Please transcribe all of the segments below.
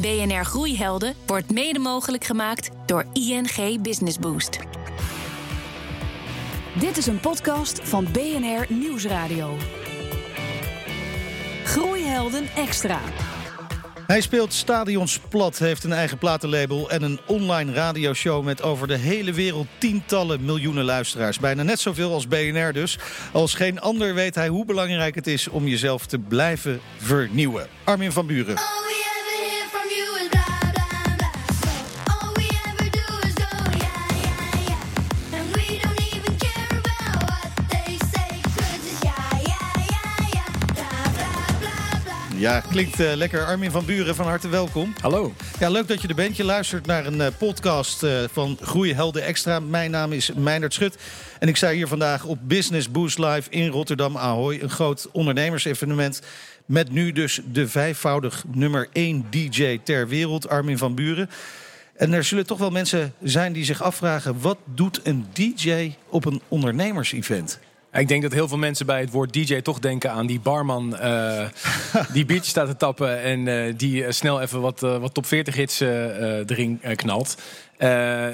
BNR Groeihelden wordt mede mogelijk gemaakt door ING Business Boost. Dit is een podcast van BNR Nieuwsradio. Groeihelden extra. Hij speelt stadions plat, heeft een eigen platenlabel en een online radioshow met over de hele wereld tientallen miljoenen luisteraars. Bijna net zoveel als BNR dus. Als geen ander weet hij hoe belangrijk het is om jezelf te blijven vernieuwen. Armin van Buren. Ja, klinkt eh, lekker. Armin van Buren, van harte welkom. Hallo. Ja, leuk dat je er bent. Je luistert naar een eh, podcast eh, van Groeihelden Extra. Mijn naam is Meindert Schut. En ik sta hier vandaag op Business Boost Live in Rotterdam Ahoy. Een groot ondernemersevenement. Met nu dus de vijfvoudig nummer 1 DJ ter wereld, Armin van Buren. En er zullen toch wel mensen zijn die zich afvragen... wat doet een DJ op een ondernemersevent? Ik denk dat heel veel mensen bij het woord DJ toch denken aan die barman eh, die biertjes staat te tappen en eh, die eh, snel even wat, wat top 40 hits erin knalt.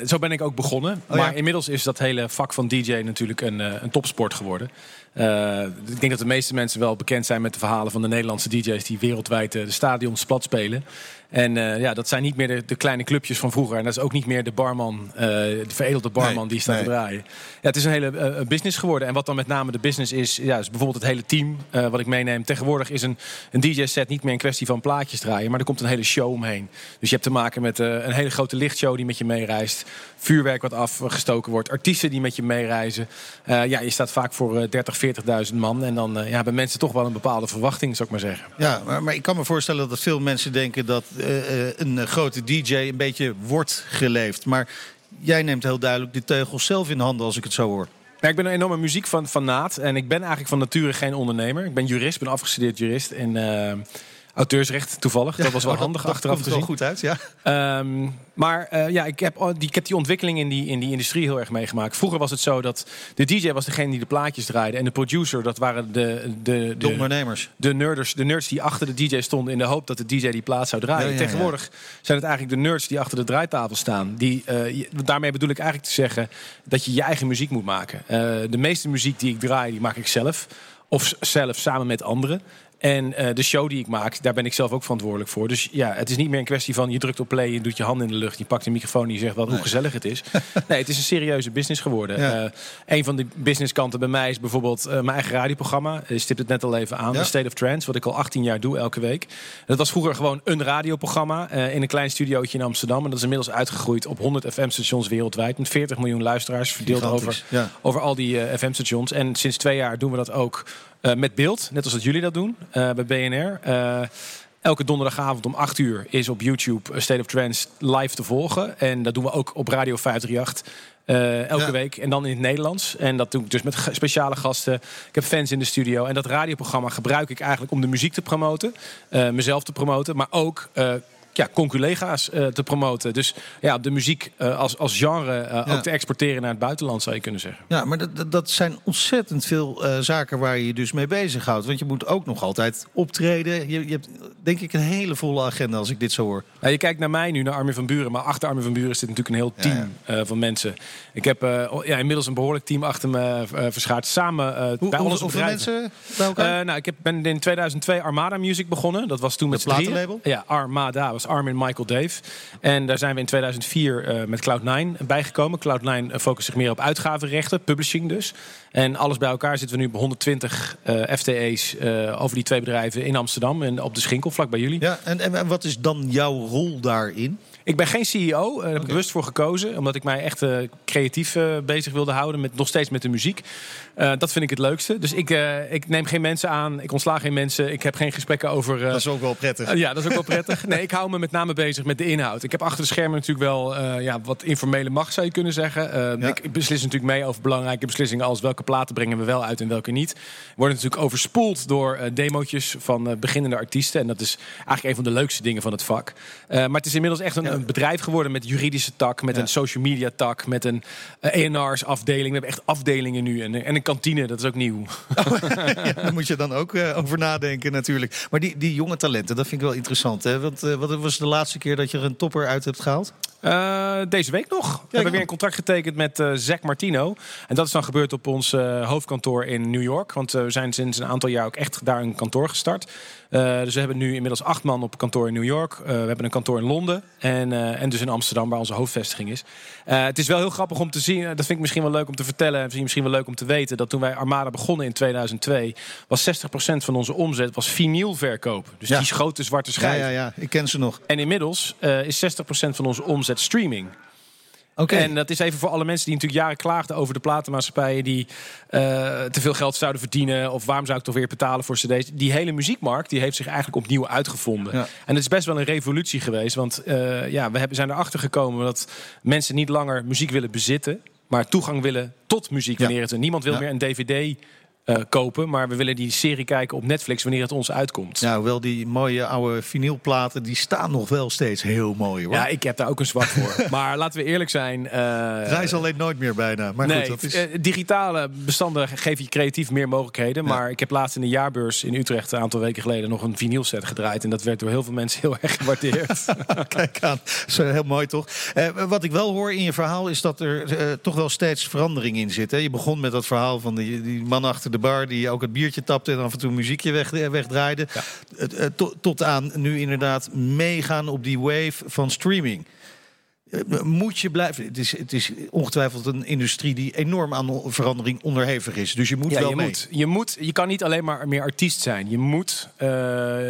Zo ben ik ook begonnen. Oh ja? Maar inmiddels is dat hele vak van DJ natuurlijk een, een topsport geworden. Ik denk dat de meeste mensen wel bekend zijn met de verhalen van de Nederlandse DJ's die wereldwijd de stadions plat spelen. En eh, ja, dat zijn niet meer de, de kleine clubjes van vroeger. En dat is ook niet meer de barman, eh, de veredelde barman Nee, die staat nee. te draaien. Ja, het is een hele eh, business geworden. En wat dan met name de business is, ja, is bijvoorbeeld het hele team wat ik meeneem. Tegenwoordig is een, een DJ-set niet meer een kwestie van plaatjes draaien, maar er komt een hele show omheen. Dus je hebt te maken met een hele grote lichtshow die met je meereist, vuurwerk wat afgestoken wordt, artiesten die met je meereizen. Ja, je staat vaak voor eh, 30, 40.000 man. En dan ja, hebben mensen toch wel een bepaalde verwachting, zou ik maar zeggen. Ja, maar, maar ik kan me voorstellen dat veel mensen denken dat een eh, grote DJ een beetje wordt geleefd. Maar jij neemt heel duidelijk de teugels zelf in handen als ik het zo hoor. Ik ben een enorme muziek van. En ik ben eigenlijk van nature geen ondernemer. Ik ben jurist, ben afgestudeerd jurist eh, auteursrecht toevallig. dat was wel Oh, handig dat achteraf komt te wel zien. goed uit, ja. Ehm, maar eh, ja, ik heb, die, ik heb die ontwikkeling in die, in die industrie heel erg meegemaakt. Vroeger was het zo dat de DJ was degene die de plaatjes draaide. En de producer, dat waren de, de, De ondernemers. de nerders, de nerds die achter de DJ stonden in de hoop dat de DJ die plaat zou draaien. Ja, ja, ja. Tegenwoordig zijn het eigenlijk de nerds die achter de draaitafel staan. Die, eh, daarmee bedoel ik eigenlijk te zeggen dat je je eigen muziek moet maken. Eh, de meeste muziek die ik draai, die maak ik zelf. Of zelf samen met anderen. En eh, de show die ik maak, daar ben ik zelf ook verantwoordelijk voor. Dus ja, het is niet meer een kwestie van je drukt op play, je doet je handen in de lucht, je pakt een microfoon en je zegt wel hoe gezellig het is. nee, het is een serieuze business geworden. Ja. Eh, een van de businesskanten bij mij is bijvoorbeeld eh, mijn eigen radioprogramma. Je stipt het net al even aan. Ja. The State of Trance, wat ik al 18 jaar doe elke week. Dat was vroeger gewoon een radioprogramma in een klein studiootje in Amsterdam. En dat is inmiddels uitgegroeid op 100 FM-stations wereldwijd. Met 40 miljoen luisteraars verdeeld over, ja. over al die FM-stations. En sinds twee jaar doen we dat ook met beeld. Net als dat jullie dat doen eh, bij BNR. Eh, Elke donderdagavond om 8 uur is op YouTube eh, State of Trance live te volgen. En dat doen we ook op Radio 538. eh, elke Ja. week en dan in het Nederlands. En dat doe ik dus met speciale gasten. Ik heb fans in de studio. En dat radioprogramma gebruik ik eigenlijk om de muziek te promoten. eh, mezelf te promoten. Maar ook eh ja, conculega's eh, te promoten. Dus ja, de muziek eh, als, als genre eh, Ja. ook te exporteren naar het buitenland, zou je kunnen zeggen. Ja, maar dat, dat, zijn ontzettend veel zaken waar je je dus mee bezighoudt. Want je moet ook nog altijd optreden. Je, je hebt denk ik een hele volle agenda als ik dit zo hoor. Nou, je kijkt naar mij nu, naar Armin van Buren. Maar achter Armin van Buren zit natuurlijk een heel team van mensen. Ik heb ja, inmiddels een behoorlijk team achter me verschaard. Samen Hoe, bij onze hoeveel mensen bij elkaar? Nou, ik heb, ben in 2002 Armada Music begonnen. Dat was toen met Het platenlabel? Ja, Armada was Armin, Michael, Dave. En daar zijn we in 2004 eh, met Cloud9 bijgekomen. Cloud9 eh, focust zich meer op uitgavenrechten, publishing dus. En alles bij elkaar zitten we nu op 120 eh, FTE's over die twee bedrijven in Amsterdam en op de Schinkel, vlak bij jullie. ja, en, en wat is dan jouw rol daarin? Ik ben geen CEO, eh, daar heb ik bewust voor gekozen. Omdat ik mij echt eh, creatief eh, bezig wilde houden. Met, nog steeds met de muziek. Dat vind ik het leukste. Dus ik, ik neem geen mensen aan. Ik ontsla geen mensen. Ik heb geen gesprekken over... Dat is ook wel prettig. ja, dat is ook wel prettig. Nee, ik hou me met name bezig met de inhoud. Ik heb achter de schermen natuurlijk wel ja, wat informele macht, zou je kunnen zeggen. Ja. ik, beslis natuurlijk mee over belangrijke beslissingen als welke platen brengen we wel uit en welke niet. We worden natuurlijk overspoeld door demootjes van beginnende artiesten. En dat is eigenlijk een van de leukste dingen van het vak. Maar het is inmiddels echt een, Ja. Een bedrijf geworden met juridische tak, met Ja. een social media tak, met een eh, ENR's afdeling. We hebben echt afdelingen nu en, en een kantine, dat is ook nieuw. Ja, daar moet je dan ook eh, over nadenken natuurlijk. Maar die, die jonge talenten, dat vind ik wel interessant. Hè? Want, eh, wat, was de laatste keer dat je er een topper uit hebt gehaald? Eh, deze week nog. We hebben weer een contract getekend met eh Zack Martino. En dat is dan gebeurd op ons eh, hoofdkantoor in New York. Want eh, we zijn sinds een aantal jaar ook echt daar een kantoor gestart. Eh, dus we hebben nu inmiddels acht man op kantoor in New York. Eh, we hebben een kantoor in Londen. En, eh, en dus in Amsterdam, waar onze hoofdvestiging is. Het is wel heel grappig om te zien. Dat vind ik misschien wel leuk om te vertellen. En misschien, wel leuk om te weten. Dat toen wij Armada begonnen in 2002... was 60% van onze omzet was vinylverkoop. Dus Ja. die grote zwarte Ja, schijf. ja, ja. Ik ken ze nog. En inmiddels is 60% van onze omzet streaming. En dat is even voor alle mensen die natuurlijk jaren klaagden over de platenmaatschappijen die eh, te veel geld zouden verdienen. Of waarom zou ik toch weer betalen voor cd's? Die hele muziekmarkt die heeft zich eigenlijk opnieuw uitgevonden. Ja. En het is best wel een revolutie geweest. Want eh, ja, we hebben, zijn erachter gekomen dat mensen niet langer muziek willen bezitten. Maar toegang willen tot muziek Ja. wanneer het... Niemand wil Ja. meer een dvd eh, kopen. Maar we willen die serie kijken op Netflix wanneer het ons uitkomt. Ja, hoewel die mooie oude vinylplaten, die staan nog wel steeds heel mooi hoor. Ja, ik heb daar ook een zwak voor. maar laten we eerlijk zijn. Draai ze alleen nooit meer bijna. Maar nee, goed, dat is... eh, digitale bestanden geven je creatief meer mogelijkheden. Maar ik heb laatst in de jaarbeurs in Utrecht een aantal weken geleden nog een vinylset gedraaid. En dat werd door heel veel mensen heel erg gewaardeerd. Kijk aan, eh, heel mooi toch? Wat ik wel hoor in je verhaal is dat er toch wel steeds verandering in zit. Hè? Je begon met dat verhaal van die, die man achter de bar die ook het biertje tapte en af en toe muziekje weg, eh, wegdraaide. Eh, to- tot aan nu inderdaad meegaan op die wave van streaming. Eh, Moet je blijven. Het is, het is ongetwijfeld een industrie die enorm aan verandering onderhevig is. Dus je moet Ja, wel je, mee. moet, je, moet, je kan niet alleen maar meer artiest zijn. Je moet eh,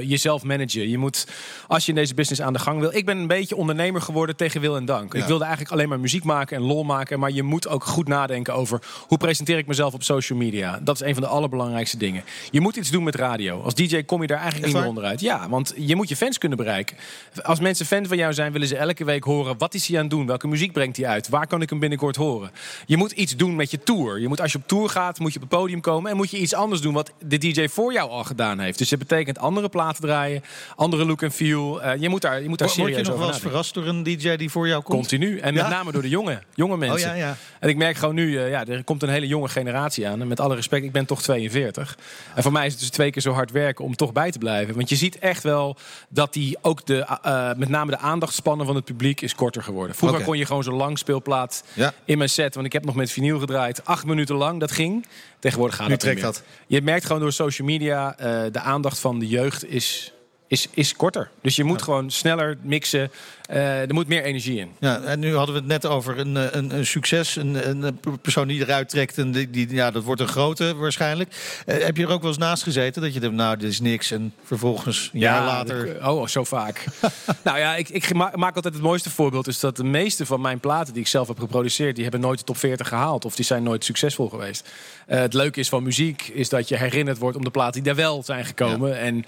jezelf managen. Je moet, als je in deze business aan de gang wil. Ik ben een beetje ondernemer geworden tegen wil en dank. Ja. Ik wilde eigenlijk alleen maar muziek maken en lol maken. Maar je moet ook goed nadenken over hoe presenteer ik mezelf op social media. Dat is een van de allerbelangrijkste dingen. Je moet iets doen met radio. Als DJ kom je daar eigenlijk niet meer onderuit. Ja, want je moet je fans kunnen bereiken. Als mensen fan van jou zijn, willen ze elke week horen. Wat is hij aan het doen? Welke muziek brengt hij uit? Waar kan ik hem binnenkort horen? Je moet iets doen met je tour. Je moet, als je op tour gaat, moet je op het podium komen. En moet je iets anders doen wat de DJ voor jou al gedaan heeft. Dus dat betekent andere platen draaien. Andere look en feel. Eh, je moet daar, je moet daar Word je serieus nog over wel eens verrast door een DJ die voor jou komt? Continu. En Ja? met name door de jonge, jonge mensen. Oh ja, ja. En ik merk gewoon nu, eh, ja, er komt een hele jonge generatie aan. En met alle respect, ik ben toch 42. En voor mij is het dus twee keer zo hard werken om toch bij te blijven. Want je ziet echt wel dat die ook de, eh, met name de aandachtspannen van het publiek is korter geworden. Vroeger kon je gewoon zo'n lang speelplaat Ja. in mijn set. Want ik heb nog met vinyl gedraaid. Acht minuten lang, dat ging. Tegenwoordig gaat Nu dat trekt. Je merkt gewoon door social media, eh, de aandacht van de jeugd is, is, is korter. Dus je moet gewoon sneller mixen. Eh, er moet meer energie in. Ja, en nu hadden we het net over een, eh, een, een succes. Een, een, persoon die eruit trekt. En die, die, ja, dat wordt een grote waarschijnlijk. Eh, heb je er ook wel eens naast gezeten? Dat je denkt, nou, dit is niks. En vervolgens, een jaar later... dat- Oh, zo vaak. nou ja, ik, ik ma- maak altijd het mooiste voorbeeld. Is dat de meeste van mijn platen die ik zelf heb geproduceerd... die hebben nooit de top 40 gehaald. Of die zijn nooit succesvol geweest. Het leuke is van muziek... is dat je herinnerd wordt om de platen die daar wel zijn gekomen. En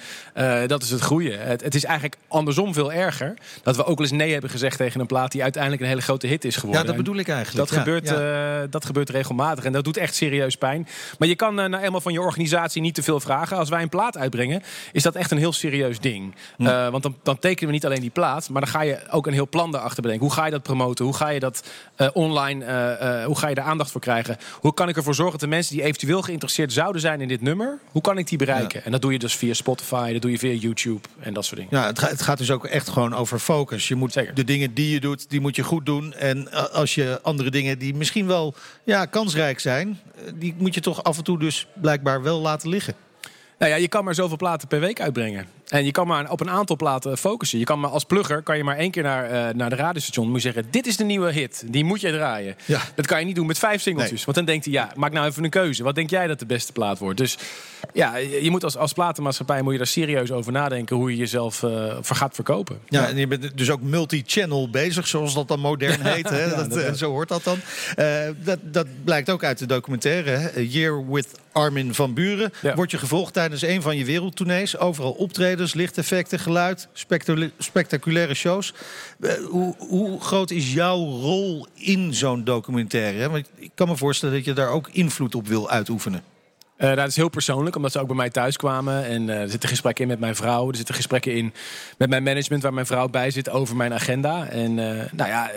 dat is het Het, het is eigenlijk andersom veel erger... dat we ook wel eens nee hebben gezegd tegen een plaat... die uiteindelijk een hele grote hit is geworden. Ja, dat bedoel ik eigenlijk. dat, Ja, gebeurt, ja. eh, dat gebeurt regelmatig en dat doet echt serieus pijn. Maar je kan nou eenmaal van je organisatie niet te veel vragen. Als wij een plaat uitbrengen, is dat echt een heel serieus ding. Eh, want dan, dan tekenen we niet alleen die plaat, maar dan ga je ook een heel plan daarachter bedenken. Hoe ga je dat promoten? Hoe ga je dat online, hoe ga je daar aandacht voor krijgen? Hoe kan ik ervoor zorgen dat de mensen die eventueel geïnteresseerd zouden zijn in dit nummer, hoe kan ik die bereiken? En dat doe je dus via Spotify, dat doe je via YouTube en dat soort dingen. Ja, het, gaat, het gaat dus ook echt gewoon over focus. Je moet Zeker. de dingen die je doet, die moet je goed doen. En eh, als je andere dingen die misschien wel ja, kansrijk zijn, eh, die moet je toch af en toe dus blijkbaar wel laten liggen. Nou ja, je kan maar zoveel platen per week uitbrengen. En je kan maar op een aantal platen focussen. Je kan maar als plugger kan je maar één keer naar, eh, naar de radiostation. Moet je zeggen, dit is de nieuwe hit. Die moet je draaien. Ja. Dat kan je niet doen met vijf singeltjes. Nee. Want dan denkt hij, ja, maak nou even een keuze. Wat denk jij dat de beste plaat wordt? Dus ja, je moet als, als platenmaatschappij moet je daar serieus over nadenken... hoe je jezelf voor gaat verkopen. Ja, en je bent dus ook multi-channel bezig, zoals dat dan modern heet. Hè? ja, dat, eh, zo hoort dat dan. Dat, dat blijkt ook uit de documentaire. Hè? A Year with Armin van Buren. Word je gevolgd tijdens een van je wereldtournees. Overal optredens, lichteffecten, geluid, spectacul- spectaculaire shows. Eh, hoe, hoe groot is jouw rol in zo'n documentaire? Want ik kan me voorstellen dat je daar ook invloed op wil uitoefenen. Eh, dat is heel persoonlijk, omdat ze ook bij mij thuis kwamen. En eh, er zitten gesprekken in met mijn vrouw. Er zitten gesprekken in met mijn management, waar mijn vrouw bij zit, over mijn agenda. En eh, nou ja,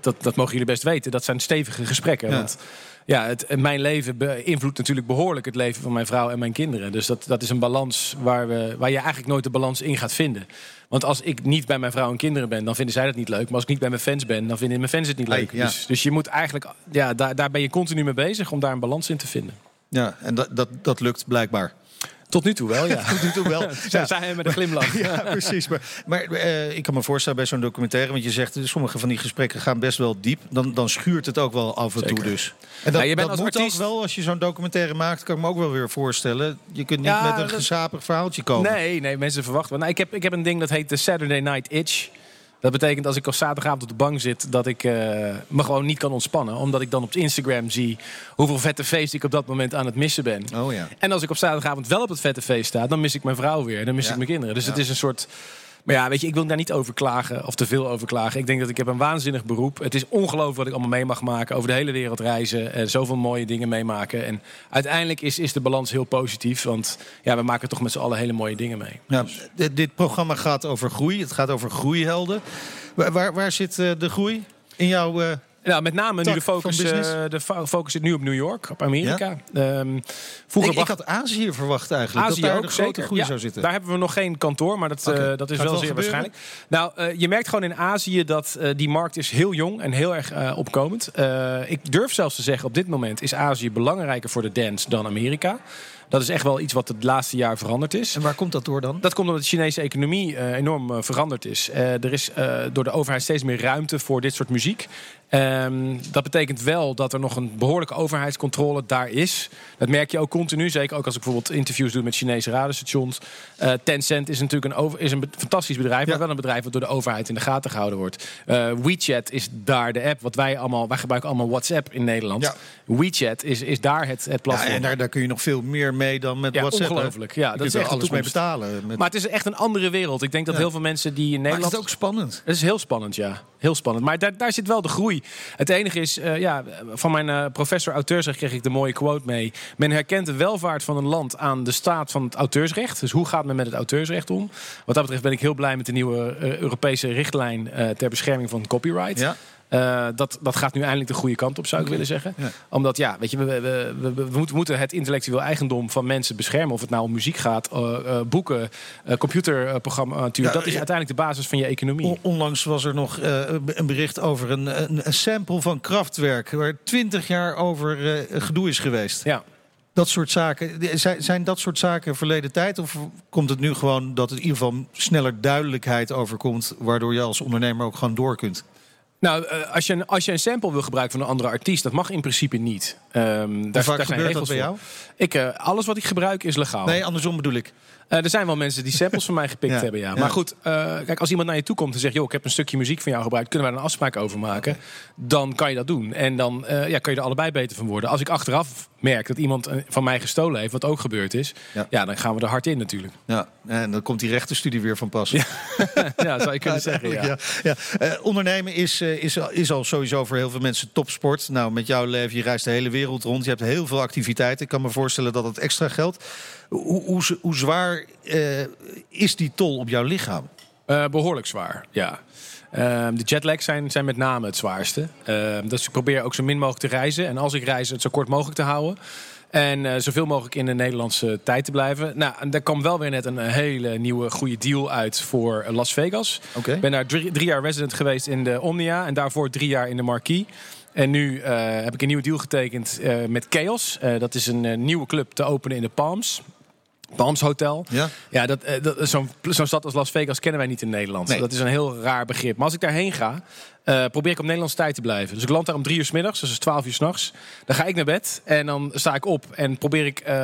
dat, dat mogen jullie best weten. Dat zijn stevige gesprekken. Ja. Want ja, het, mijn leven beïnvloedt natuurlijk behoorlijk het leven van mijn vrouw en mijn kinderen. Dus dat, dat is een balans waar, we, waar je eigenlijk nooit de balans in gaat vinden. Want als ik niet bij mijn vrouw en kinderen ben, dan vinden zij dat niet leuk. Maar als ik niet bij mijn fans ben, dan vinden mijn fans het niet leuk. ja. Dus, dus je moet eigenlijk, ja, daar, daar ben je continu mee bezig om daar een balans in te vinden. Ja, en dat, dat, dat lukt blijkbaar. Tot nu toe wel, ja. Tot nu toe wel. Zij hij met een glimlach. Ja, precies. Maar, maar eh, ik kan me voorstellen bij zo'n documentaire... want je zegt, sommige van die gesprekken gaan best wel diep... dan, dan schuurt het ook wel af en toe dus. En dat, Ja, je bent dat als moet artiest- ook wel, als je zo'n documentaire maakt... kan ik me ook wel weer voorstellen. Je kunt niet Ja, met een dat- gezapig verhaaltje komen. Nee, nee, mensen verwachten. Nou, ik, heb, ik heb een ding dat heet de Saturday Night Itch. Dat betekent als ik op zaterdagavond op de bank zit... dat ik eh, me gewoon niet kan ontspannen. Omdat ik dan op Instagram zie... hoeveel vette feest ik op dat moment aan het missen ben. Oh ja. En als ik op zaterdagavond wel op het vette feest sta... dan mis ik mijn vrouw weer. Dan mis Ja. ik mijn kinderen. Dus Ja. het is een soort... Maar ja, weet je, ik wil daar niet over klagen of te veel over klagen. Ik denk dat ik heb een waanzinnig beroep. Het is ongelooflijk wat ik allemaal mee mag maken. Over de hele wereld reizen. En zoveel mooie dingen meemaken. En uiteindelijk is, is de balans heel positief. Want ja, we maken toch met z'n allen hele mooie dingen mee. Ja, dit, programma gaat over groei. Het gaat over groeihelden. Waar, waar, waar zit eh, de groei in jouw... Nou, met name nu de focus, eh, de fo- focus zit nu op New York, op Amerika. Ehm, vroeger ik, had Azië verwacht eigenlijk. Azië dat daar ook de grote zeker. groei Ja, zou zitten. Daar hebben we nog geen kantoor, maar dat, eh, dat is wel wel zeer gebeuren? waarschijnlijk. Nou, eh, je merkt gewoon in Azië dat die markt is heel jong en heel erg opkomend. Ik durf zelfs te zeggen, op dit moment is Azië belangrijker voor de dance dan Amerika. Dat is echt wel iets wat het laatste jaar veranderd is. En waar komt dat door dan? Dat komt omdat de Chinese economie eh, enorm eh, veranderd is. Eh, er is door de overheid steeds meer ruimte voor dit soort muziek. Ehm, dat betekent wel dat er nog een behoorlijke overheidscontrole daar is. Dat merk je ook continu. Zeker ook als ik bijvoorbeeld interviews doe met Chinese radiostations. Eh, Tencent is natuurlijk een, over, is een fantastisch bedrijf. Maar wel een bedrijf wat door de overheid in de gaten gehouden wordt. WeChat is daar de app. Wat wij allemaal. Wij gebruiken allemaal WhatsApp in Nederland. Ja. WeChat is, is daar het, het Ja, platform. en daar, daar kun je nog veel meer mee dan met Ja, WhatsApp. ongelooflijk. Ja, dat is er echt alles mee betalen. Met... Maar het is echt een andere wereld. Ik denk dat Ja. heel veel mensen die in Maar Nederland. het is ook spannend. Het is heel spannend, ja. Heel spannend. Maar daar, daar zit wel de groei. Het enige is, eh, ja, van mijn eh, professor auteursrecht kreeg ik de mooie quote mee. Men herkent de welvaart van een land aan de staat van het auteursrecht. Dus hoe gaat men met het auteursrecht om? Wat dat betreft ben ik heel blij met de nieuwe eh, Europese richtlijn eh, ter bescherming van copyright. Ja. Eh, dat, dat gaat nu eindelijk de goede kant op, zou ik willen zeggen. Ja. Omdat, ja, weet je, we, we, we, we- we moeten- het intellectueel eigendom van mensen beschermen. Of het nou om muziek gaat, eh, eh, boeken, computerprogrammatuur. Ja, dat is uiteindelijk de basis van je economie. On- Onlangs was er nog een bericht over een, een, een sample van Kraftwerk... waar twintig jaar over gedoe is geweest. Ja. Dat soort zaken, zijn, zijn dat soort zaken verleden tijd? Of komt het nu gewoon dat er in ieder geval sneller duidelijkheid overkomt... waardoor je als ondernemer ook gewoon door kunt? Nou, eh, als je, een, als je een sample wil gebruiken van een andere artiest, dat mag in principe niet. Ehm daar, vaak daar zijn dat regels bij voor. jou? Ik, eh, alles wat ik gebruik is legaal. Nee, andersom bedoel ik. Eh, er zijn wel mensen die samples van mij gepikt hebben, ja. Maar goed, eh, kijk, als iemand naar je toe komt en zegt... joh, ik heb een stukje muziek van jou gebruikt, kunnen we daar een afspraak over maken? Dan kan je dat doen. En dan eh, ja, kan je er allebei beter van worden. Als ik achteraf merk dat iemand van mij gestolen heeft, wat ook gebeurd is... Ja. Dan gaan we er hard in natuurlijk. Ja, en dan komt die rechtenstudie weer van pas. ja, zou je kunnen zeggen, ja. Ja, ondernemen is, is, is al sowieso voor heel veel mensen topsport. Nou, met jouw leven, je reist de hele wereld rond. Je hebt heel veel activiteiten. Ik kan me voorstellen dat het extra geldt. Hoe, hoe, z- hoe zwaar eh, is die tol op jouw lichaam? Eh, behoorlijk zwaar, ja. Ehm, de jetlags zijn, zijn met name het zwaarste. Dus ik probeer ook zo min mogelijk te reizen. En als ik reis, het zo kort mogelijk te houden. En eh, zoveel mogelijk in de Nederlandse tijd te blijven. Nou, en daar kwam wel weer net een hele nieuwe goede deal uit voor Las Vegas. Oké. Ik ben daar drie, drie jaar resident geweest in de Omnia. En daarvoor drie jaar in de Marquis. En nu heb ik een nieuwe deal getekend met Chaos. Dat is een nieuwe club te openen in de Palms. Palms Hotel. Ja. Ja, dat, eh, dat, zo'n zo'n stad als Las Vegas kennen wij niet in Nederland. Nee. Dat is een heel raar begrip. Maar als ik daarheen ga, eh, probeer ik op Nederlandse tijd te blijven. Dus ik land daar om drie uur s middags, dus dat is twaalf uur s'nachts. Dan ga ik naar bed en dan sta ik op en probeer ik eh,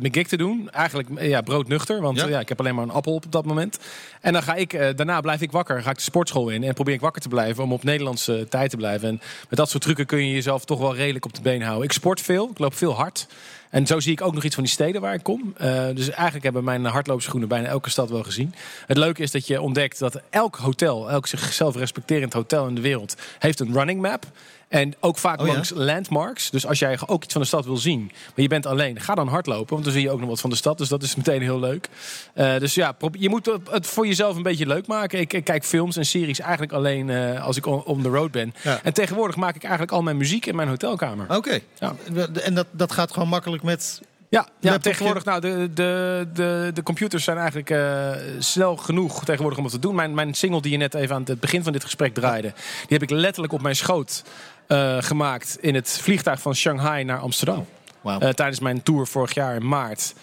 mijn gig te doen. Eigenlijk eh, ja, broodnuchter, want Ja. ja, ik heb alleen maar een appel op op dat moment. En dan ga ik, daarna blijf ik wakker, ga ik de sportschool in en probeer ik wakker te blijven om op Nederlandse tijd te blijven. En met dat soort trucken kun je jezelf toch wel redelijk op de been houden. Ik sport veel, ik loop veel hard. En zo zie ik ook nog iets van die steden waar ik kom. Dus eigenlijk hebben mijn hardloopschoenen bijna elke stad wel gezien. Het leuke is dat je ontdekt dat elk hotel, elk zichzelf respecterend hotel in de wereld heeft een running map. En ook vaak Oh ja? langs landmarks. Dus als jij ook iets van de stad wil zien, maar je bent alleen, ga dan hardlopen. Want dan zie je ook nog wat van de stad. Dus dat is meteen heel leuk. Eh, dus ja, je moet het voor jezelf een beetje leuk maken. Ik, ik kijk films en series eigenlijk alleen eh, als ik on, on the road ben. Ja. En tegenwoordig maak ik eigenlijk al mijn muziek in mijn hotelkamer. Oké. Ja. En dat, dat gaat gewoon makkelijk met... Ja, ja tegenwoordig, nou, de, de, de, de computers zijn eigenlijk eh, snel genoeg tegenwoordig om het te doen. Mijn, mijn single die je net even aan het begin van dit gesprek draaide, die heb ik letterlijk op mijn schoot eh, gemaakt in het vliegtuig van Shanghai naar Amsterdam. Eh, tijdens mijn tour vorig jaar in maart.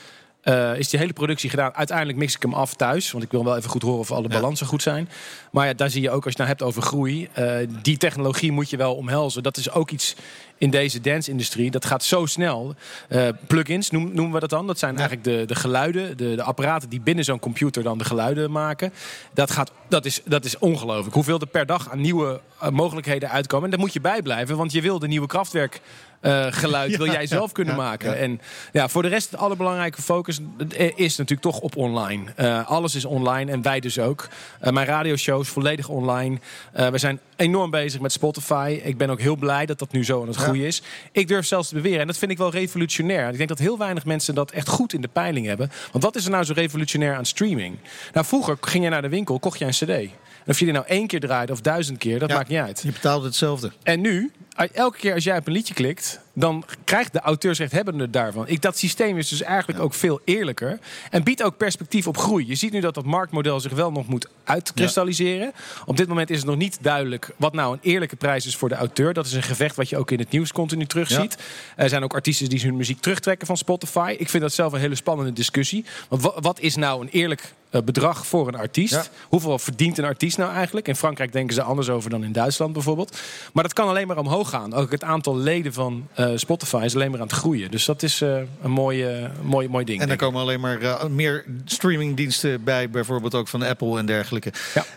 Eh, is die hele productie gedaan. Uiteindelijk mix ik hem af thuis. Want ik wil wel even goed horen of alle Ja. balansen goed zijn. Maar ja, daar zie je ook, als je het nou hebt over groei. eh, die technologie moet je wel omhelzen. Dat is ook iets in deze dance-industrie. Dat gaat zo snel. Eh, plugins noem- noemen we dat dan. Dat zijn eigenlijk de, de geluiden, de, de apparaten die binnen zo'n computer dan de geluiden maken. Dat, gaat, dat, is, dat is ongelooflijk. Hoeveel er per dag aan nieuwe mogelijkheden uitkomen. En daar moet je bij blijven, want je wil de nieuwe krachtwerk. Eh, geluid wil jij zelf kunnen maken. En ja, voor de rest, de allerbelangrijke focus eh, is natuurlijk toch op online. Eh, alles is online en wij dus ook. Eh, mijn radioshows volledig online. We zijn enorm bezig met Spotify. Ik ben ook heel blij dat dat nu zo aan het groeien is. Ik durf zelfs te beweren, en dat vind ik wel revolutionair. Ik denk dat heel weinig mensen dat echt goed in de peiling hebben. Want wat is er nou zo revolutionair aan streaming? Nou, vroeger ging je naar de winkel, kocht je een cd. Of je die nou één keer draaide of duizend keer, dat Ja. maakt niet uit. Je betaalt hetzelfde. En nu, elke keer als jij op een liedje klikt, dan krijgt de auteursrechthebbende daarvan. Ik, dat systeem is dus eigenlijk ook veel eerlijker. En biedt ook perspectief op groei. Je ziet nu dat dat marktmodel zich wel nog moet uitkristalliseren. Op dit moment is het nog niet duidelijk wat nou een eerlijke prijs is voor de auteur. Dat is een gevecht wat je ook in het nieuws continu terugziet. Er zijn ook artiesten die hun muziek terugtrekken van Spotify. Ik vind dat zelf een hele spannende discussie. Want wa- wat is nou een eerlijk eh, bedrag voor een artiest? Ja. Hoeveel verdient een artiest nou eigenlijk? In Frankrijk denken ze anders over dan in Duitsland bijvoorbeeld. Maar dat kan alleen maar omhoog gaan. Ook het aantal leden van eh, Spotify is alleen maar aan het groeien. Dus dat is eh, een mooie, mooi, mooi ding. En er komen alleen maar eh, meer streamingdiensten bij, bijvoorbeeld ook van Apple en dergelijke.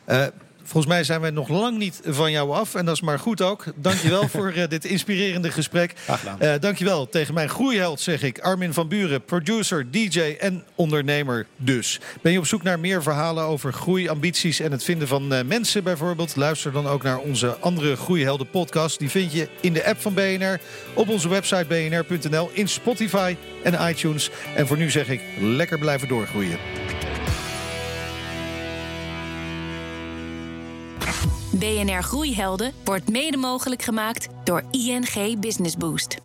Ja. Volgens mij zijn we nog lang niet van jou af. En dat is maar goed ook. Dankjewel voor eh, dit inspirerende gesprek. Eh, dankjewel tegen mijn groeiheld, zeg ik. Armin van Buren, producer, DJ en ondernemer dus. Ben je op zoek naar meer verhalen over groei, ambities en het vinden van eh, mensen bijvoorbeeld? Luister dan ook naar onze andere Groeihelden podcast. Die vind je in de app van BNR, op onze website bnr.nl, in Spotify en iTunes. En voor nu zeg ik, lekker blijven doorgroeien. BNR Groeihelden wordt mede mogelijk gemaakt door ING Business Boost.